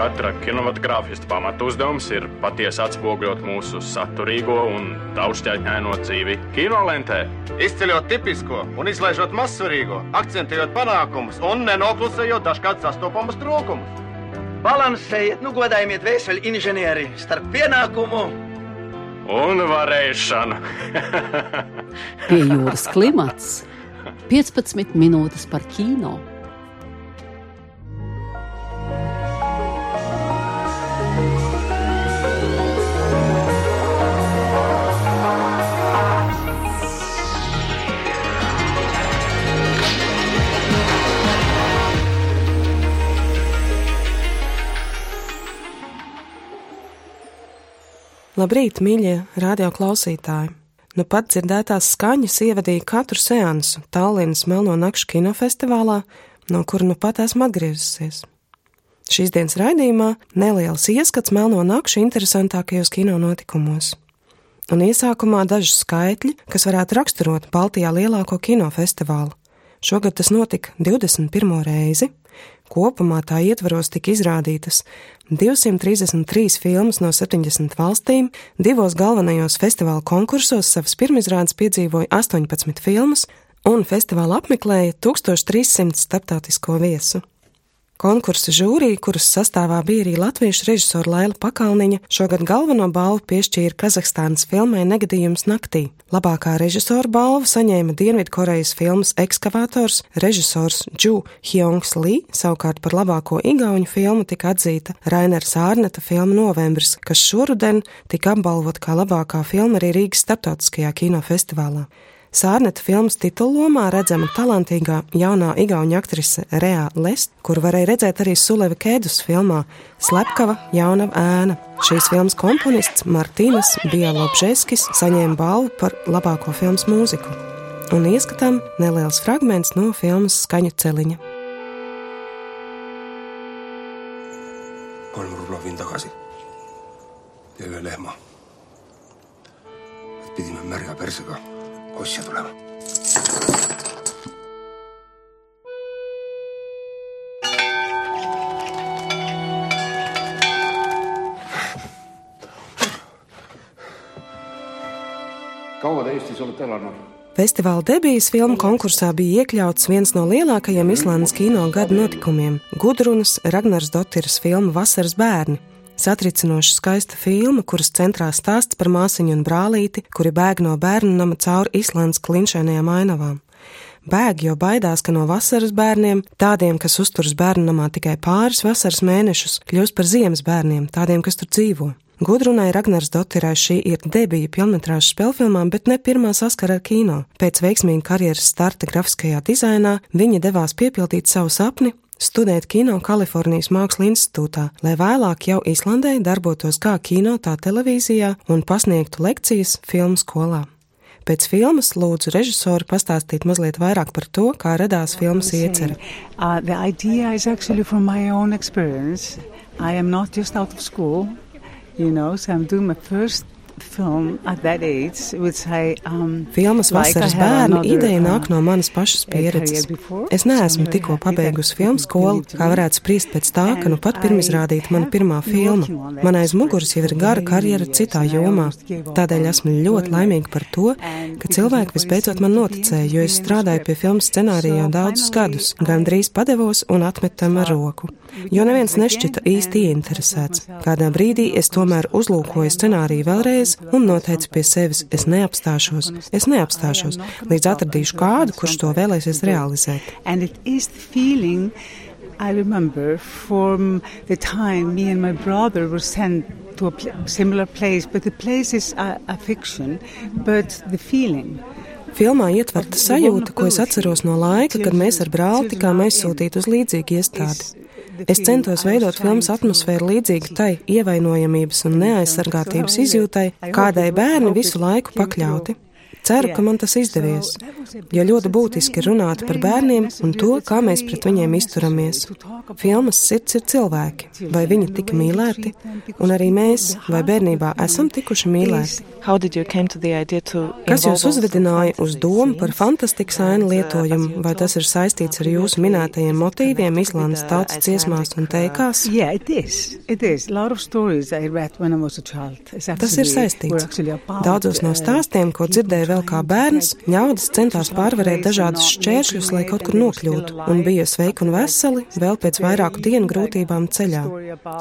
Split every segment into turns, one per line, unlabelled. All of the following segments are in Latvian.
Katra kinematogrāfista pamatu uzdevums ir patiesi atspoguļot mūsu saturīgo un daudzšķaitņaino dzīvi kinolentē.
Izceļot tipisko un izlaižot mazsvarīgo, akcentējot panākumus un nenoklusējot dažkārt sastopamus trūkumus.
Balansējiet, nu godājiet vēseli inženieri starp pienākumu
un varēšanu.
Pie jūras klimats 15 minūtes par kino.
Labrīt, mīļie radioklausītāji! Nu pat dzirdētās skaņas ievadīja katru seansu Tallinas Melno Nakšu kinofestivālā, no kura nu pat esmu atgriezusies. Šīs dienas raidījumā neliels ieskats Melno Nakšu interesantākajos kino notikumos. Un iesākumā daži skaitļi, kas varētu raksturot Baltijā lielāko kinofestivālu. Šogad tas notika 21. reizi, Kopumā tā ietvaros tika izrādītas 233 filmas no 70 valstīm, divos galvenajos festivāla konkursos savas pirmizrādes piedzīvoja 18 filmas, un festivālu apmeklēja 1300 starptautisko viesu. Konkursa žūrija, kuras sastāvā bija arī latviešu režisora Laila Pakalniņa, šogad galveno balvu piešķīra Kazahstānas filmai Negadījums naktī. Labākā režisora balvu saņēma Dienvidkorejas filmas ekskavators režisors Džu Hyongs Lee, savukārt par labāko igauņu filmu tika atzīta Rainers Ārneta filma Novembris, kas šoruden tika apbalvot kā labākā filma arī Rīgas starptautiskajā kinofestivālā. Sārneta filmas titullomā redzama talantīgā jaunā igauņa aktrise Rea Lest, kur varēja redzēt arī Suleva Kēdus filmā Slepkava jaunava ēna. Šīs filmas komponists Martīnas Bielobžeskis saņēma balvu par labāko filmas mūziku. Un ieskatām neliels fragments no filmas Skaņu celiņa.
kolm rubla viin tagasi ja ühe lehma. pidime märga persega tulema.
kaua te Eestis olete elanud?
Festivāla debijas filmu konkursā bija iekļauts viens no lielākajiem Islandes kino gada notikumiem - Gudrunas Ragnars Dotiras filma Vasaras bērni. Satricinoša skaista filma, kuras centrā stāsts par māsiņu un brālīti, kuri bēg no bērnu nama cauri Islandes klinšainajām ainavām. Bēg, jo baidās, ka no vasaras bērniem, tādiem, kas uzturas bērnu namā tikai pāris vasaras mēnešus, kļūs par ziemas bērniem, tādiem, kas tur dzīvo. Gudrunai Ragnars Dotirai šī ir debija filmas spēlfilmām, bet ne pirmā saskara ar kino. Pēc veiksmīga karjeras starta grafiskajā dizainā viņa devās piepildīt savu sapni studēt kino Kalifornijas Mākslas institūtā, lai vēlāk jau Islandē darbotos kā kino, tā televīzijā un pasniegtu lekcijas filmu skolā. Pēc filmas lūdzu režisoru pastāstīt mazliet vairāk par to, kā radās filmas iecerē.
Uh, the idea is actually from my own experience. I am not just out of school, you know, so I'm doing my first
Filmas Vasaras bērni ideja nāk no manas pašas pieredzes. Es neesmu tikko pabeigusi filmu skolu, kā varētu spriest pēc tā, ka nu pat pirmizrādīta mana pirmā filma. Man aiz muguras jau ir gara karjera citā jomā. Tādēļ esmu ļoti laimīga par to, ka cilvēki visbeidzot man noticēja, jo es strādāju pie filmas scenārija jau daudzus gadus, gan drīz padevos un atmetu tam ar roku. Jo neviens nešķita īsti ieinteresēts. Kādā brīdī es tomēr uzlūkoju scenāriju vēlreiz un noteicu pie sevis, es neapstāšos, es neapstāšos, līdz atradīšu kādu, kurš to vēlēsies realizēt.
I remember from the time me and my brother were sent to a pl similar place, but the place is a, a fiction, but the feeling.
Filmā ietverta sajūta, ko es atceros no laika, kad mēs ar brāli tikām aizsūtīti uz līdzīgu iestādi. Es centos veidot filmas atmosfēru līdzīgu tai ievainojamības un neaizsargātības izjūtai, kādai bērni visu laiku pakļauti. Ceru, ka man tas izdevies, jo ļoti būtiski runāt par bērniem un to, kā mēs pret viņiem izturamies. Filmas sirds ir cilvēki, vai viņi tika mīlēti, un arī mēs, vai bērnībā esam tikuši mīlēti. Kas jūs uzvedināja uz domu par fantastikas ainu lietojumu, vai tas ir saistīts ar jūsu minētajiem motīviem Islandes tautas dziesmās un teikās? Tas ir saistīts. Daudzos no stāstiem, ko dzirdēju vēl kā bērns, ņaudas centās pārvarēt dažādus šķēršļus, lai kaut kur nokļūtu, un bija sveiki un veseli vēl pēc vairāku dienu grūtībām ceļā.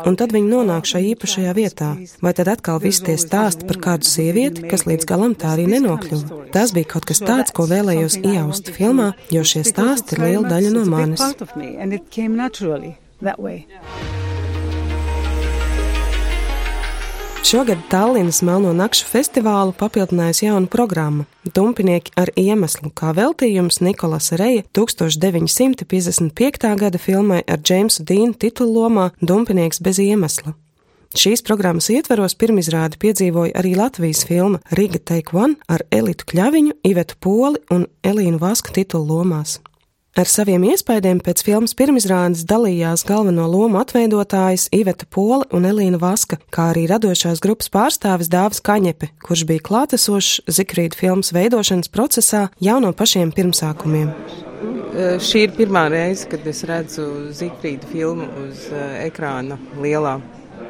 Un tad viņi nonāk šajā īpašajā vietā. Vai tad atkal viss tie stāsti par kādu sievieti, kas līdz galam tā arī nenokļuva? Tas bija kaut kas tāds, ko vēlējos iejaust filmā, jo šie stāsti ir liela daļa no manis. Šogad Tallinas Melno Nakšu festivālu papildinājusi jauna programma - Dumpinieki ar iemeslu, kā veltījums Nikolasa Reja 1955. gada filmai ar Džeimsu Dīnu titullomā Dumpinieks bez iemesla. Šīs programmas ietveros pirmizrādi piedzīvoja arī Latvijas filma Riga Take One ar Elitu Kļaviņu, Ivetu Poli un Elīnu Vasku titullomās. Ar saviem iespaidiem pēc filmas pirmizrādes dalījās galveno lomu atveidotājas Iveta Pola un Elīna Vaska, kā arī radošās grupas pārstāvis Dāvis Kaņepe, kurš bija klātesošs Zikrīda filmas veidošanas procesā jau no pašiem pirmsākumiem.
Šī ir pirmā reize, kad es redzu Zikrīda filmu uz ekrāna lielā.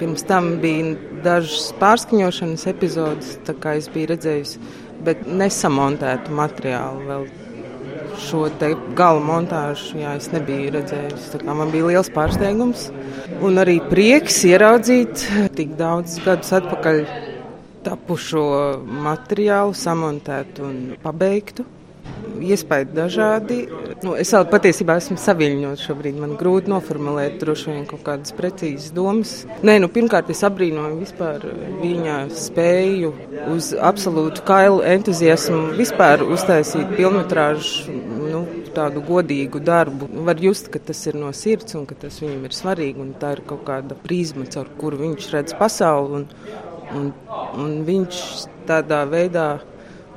Pirms tam bija dažas pārskaņošanas epizodes, tā kā es biju redzējusi, bet nesamontētu materiālu vēl šo gala montāžu jā, es nebiju redzējis. Man bija liels pārsteigums un arī prieks ieraudzīt tik daudzus gadus atpakaļ tapušo materiālu, samontētu un pabeigtu iespaidi dažādi. Nu, es vēl patiesībā esmu saviņots šobrīd. Man grūti noformulēt droši vien kaut kādas precīzas domas. Nē, nu, pirmkārt, es abrīnoju vispār viņa spēju uz absolūtu kailu entuziasmu vispār uztaisīt filmetrāžu, nu, tādu godīgu darbu. Var just, ka tas ir no sirds un ka tas viņam ir svarīgi tā ir kaut kāda prizma, caur kuru viņš redz pasauli un, un, un viņš tādā veidā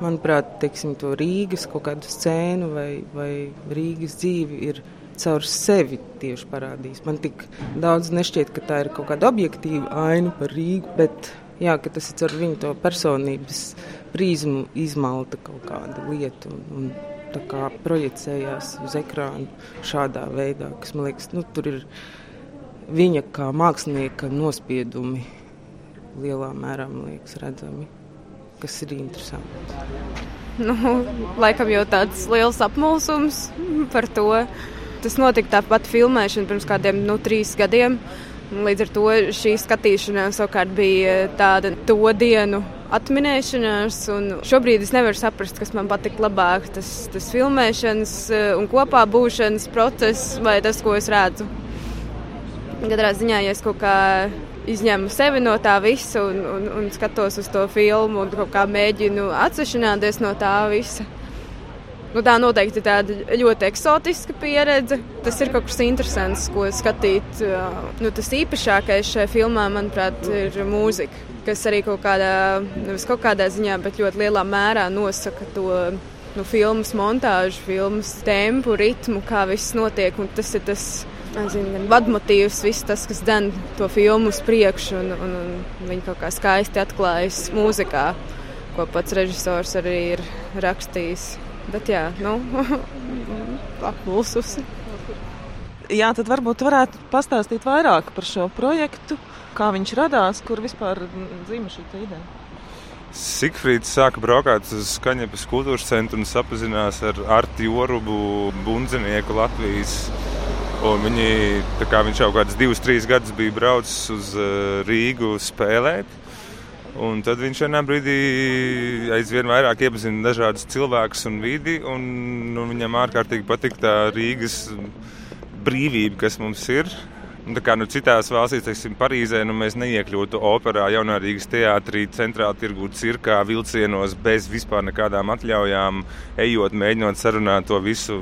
manuprāt, teiksim, to Rīgas kaut kādu scēnu vai, vai Rīgas dzīvi ir caur sevi tieši parādījis. Man tik daudz nešķiet, ka tā ir kaut kāda objektīva aina par Rīgu, bet jā, tas ir caur viņu to personības prizmu izmalta kaut kāda lieta. Un, un, Tā kā projicējās uz ekrāna šādā veidā, kas man liekas, nu, tur ir viņa kā mākslinieka nospiedumi lielā mērā liekas, redzami kas ir interesants.
Nu, laikam jau tāds liels apmulsums par to. Tas notika tāpat filmēšana pirms kādiem nu, trīs gadiem. Līdz ar to šī skatīšanās savukārt bija tāda to dienu atminēšanās. Šobrīd es nevaru saprast, kas man patīk labāk. Tas, tas filmēšanas eh, un kopā būšanas process vai tas, ko es redzu. Katrā ziņā, ja es kaut kā izņemu sevi no tā visa un, un, un skatos uz to filmu un kaut kā mēģinu atsevišķināties no tā visa. Nu, tā noteikti ir tāda ļoti eksotiska pieredze. Tas ir kaut kas interesants, ko skatīt. Nu, tas īpašākais šajā filmā, manuprāt, ir mūzika, kas arī kaut kādā, nevis kaut kādā ziņā, bet ļoti lielā mērā nosaka to nu, filmas montāžu, filmas tempu, ritmu, kā viss notiek. Tas ir tas zinu, vadmotīvs, viss tas, kas den to filmu uz priekšu, un, un, un viņi kaut kā skaisti atklājas mūzikā, ko pats režisors arī ir rakstījis. Bet jā, nu, apmulsusi.
Jā, tad varbūt varētu pastāstīt vairāk par šo projektu, kā viņš radās, kur vispār dzīvo šī ideja.
Sigfrīds sāka braukāt uz Kaņepes kultūras centru un sapazinās ar Arti Orubu, bundzinieku Latvijas viņi, kā viņš jau kādus divus, trīs gadus bija braucis uz uh, Rīgu spēlēt. Un tad viņš vienā brīdī aizvien vairāk iepazina dažādus cilvēkus un vidi. Un, un viņam ārkārtīgi patīk tā Rīgas brīvība, kas mums ir. Un, kā nu, citās valstīs, teiksim, Parīzē, nu, mēs neiekļūtu operā, jaunā Rīgas teātrī, centrālā tirgū, cirkā, vilcienos, bez vispār nekādām atļaujām, ejot, mēģinot sarunāt to visu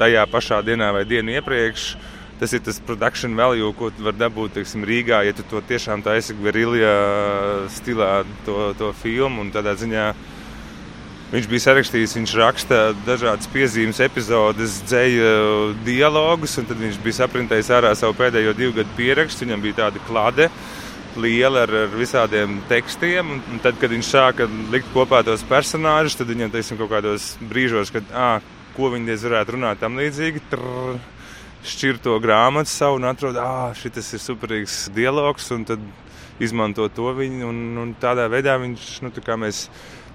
tajā pašā dienā vai dienu iepriekš. Tas ir tas production value, ko var dabūt teiksim, Rīgā, ja tu to tiešām taisi gverilja stilā, to, to filmu. Tādā ziņā Viņš bija sarakstījis, viņš raksta dažādas piezīmes, epizodes, dzēju dialogus, un tad viņš bija saprintējis ārā savu pēdējo divu gadu pierakstu. Viņam bija tāda klade liela ar, ar visādiem tekstiem. Un, tad, kad viņš sāka likt kopā tos personāžus, tad viņam teiksim, kaut kādos brīžos, kad, ah, ko viņi varētu runāt tam līdzīgi. Trrr, šķir to grāmatu savu un atrod, ah, šis ir superīgs dialogs, un tad izmanto to viņu. Un, un tādā veidā viņš, nu, tā kā mēs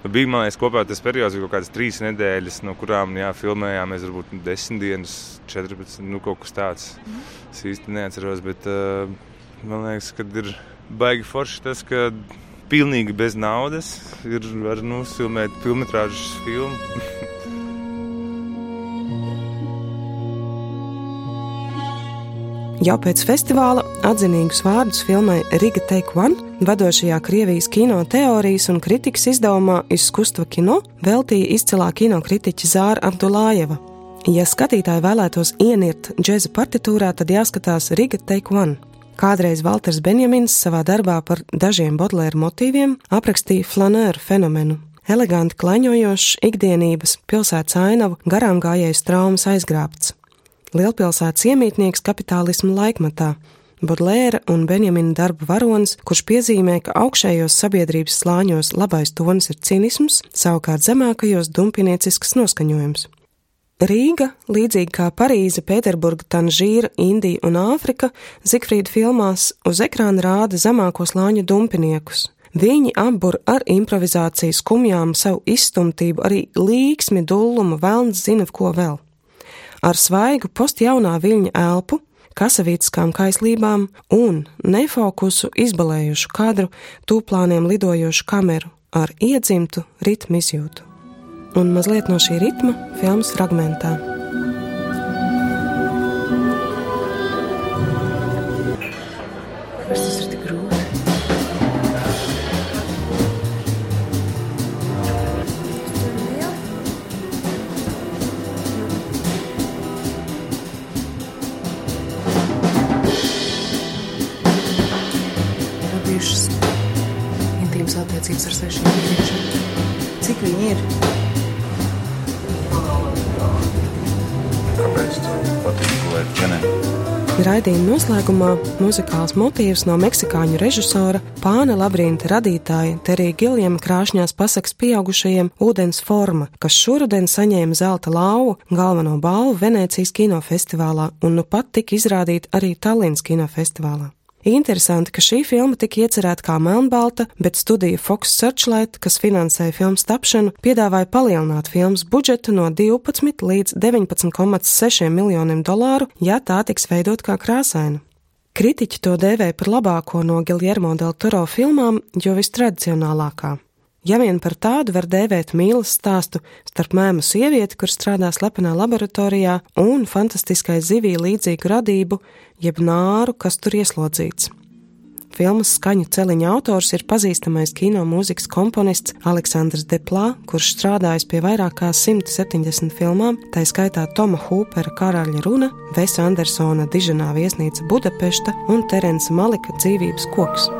nu, bijām, man liekas, kopā tas periods, kaut kādas trīs nedēļas, no kurām, jā, filmējāmies varbūt desmit dienas, 14, nu, kaut kas tāds. Mm. Es īsti neatceros, bet uh, man liekas, ka ir baigi forši tas, ka pilnīgi bez naudas ir var nofilmēt filmas filmu.
Jau pēc festivāla atzinīgus vārdus filmai Riga Take One, vadošajā Krievijas kino teorijas un kritikas izdevumā Izkustva kino, veltīja izcilā kinokritiķa Zāra Abdulājeva. Ja skatītāji vēlētos ienirt džēza partitūrā, tad jāskatās Riga Take One. Kādreiz Walters Benjamins savā darbā par dažiem Bodlēra motīviem aprakstīja flanēru fenomenu. Eleganti klaņojošs, ikdienības, pilsētas ainavu, garām gājējas traumas aizgrābts. Lielpilsētas iemītnieks kapitālismu laikmatā, Bodlēra un Benjamina darba varonis, kurš piezīmē, ka augšējos sabiedrības slāņos labais tonis ir cinisms, savukārt zemākajos dumpiniecisks noskaņojums. Rīga, līdzīgi kā Parīze, Pēterburga, Tanžīra, Indija un Āfrika, Zikfrīda filmās uz ekrāna rāda zemāko slāņu dumpiniekus. Viņi apbur ar improvizāciju skumjām savu izstumtību, arī līksmi, dullumu, velns zina, ko vēl ar svaigu postjaunā viļņa elpu, kasavītiskām kaislībām un nefokusu izbalējušu kadru, tūplāniem lidojošu kameru ar iedzimtu ritmu izjūtu. Un mazliet no šī ritma filmas fragmentā.
Attiecības ar svešiem vīriešiem. Cik viņi ir?
Kāpēc tev patīk gulēt ķenē?
Raidījuma noslēgumā muzikāls motīvs no meksikāņu režisora Pāna Labrīnta radītāja Terija Giljama krāšņās pasakas pieaugušajiem ūdens forma, kas šoruden saņēma zelta lauvu galveno balvu Venēcijas kinofestivālā un nu pat tika izrādīta arī Tallinas kinofestivālā. Interesanti, ka šī filma tika iecerēta kā melnbalta, bet studija Fox Searchlight, kas finansēja filmas tapšanu, piedāvāja palielināt filmas budžetu no 12 līdz 19,6 miljoniem dolāru, ja tā tiks veidot kā krāsaina. Kritiķi to dēvēja par labāko no Giljermo del Toro filmām, jo vistradicionālākā. Ja vien par tādu var dēvēt mīlas stāstu starp mēmu sievieti, kur strādā slepenā laboratorijā, un fantastiskai zivī līdzīgu radību, jeb nāru, kas tur ieslodzīts. Filmas skaņu celiņa autors ir pazīstamais kino mūzikas komponists Aleksandrs Deplā, kurš strādājis pie vairāk kā 170 filmām, tā skaitā Toma Hūpera Karaļa runa, Vesa Andersona Diženā viesnīca Budapešta un Terence Malika dzīvības koks.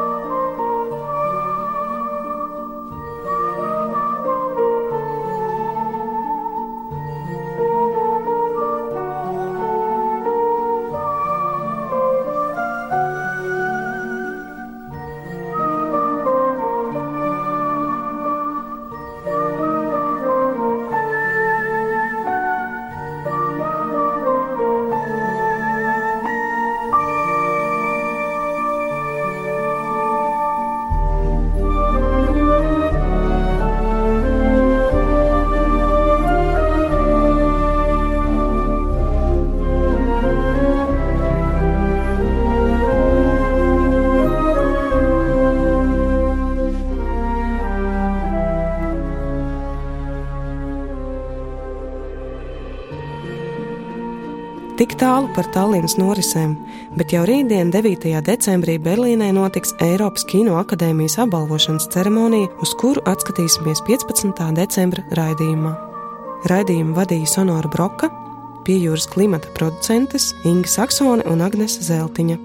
Tālu par Tallinas norisēm, bet jau rītdien, 9. decembrī, Berlīnē notiks Eiropas Kino akadēmijas apbalvošanas ceremonija, uz kuru atskatīsimies 15. decembra raidījumā. Raidījumu vadīja Sonora Broka, pie jūras klimata producentes Inga Saksone un Agnese Zeltiņa.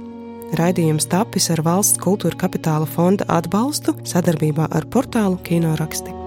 Raidījums tapis ar valsts kultūra kapitāla fonda atbalstu sadarbībā ar portālu Kino raksti.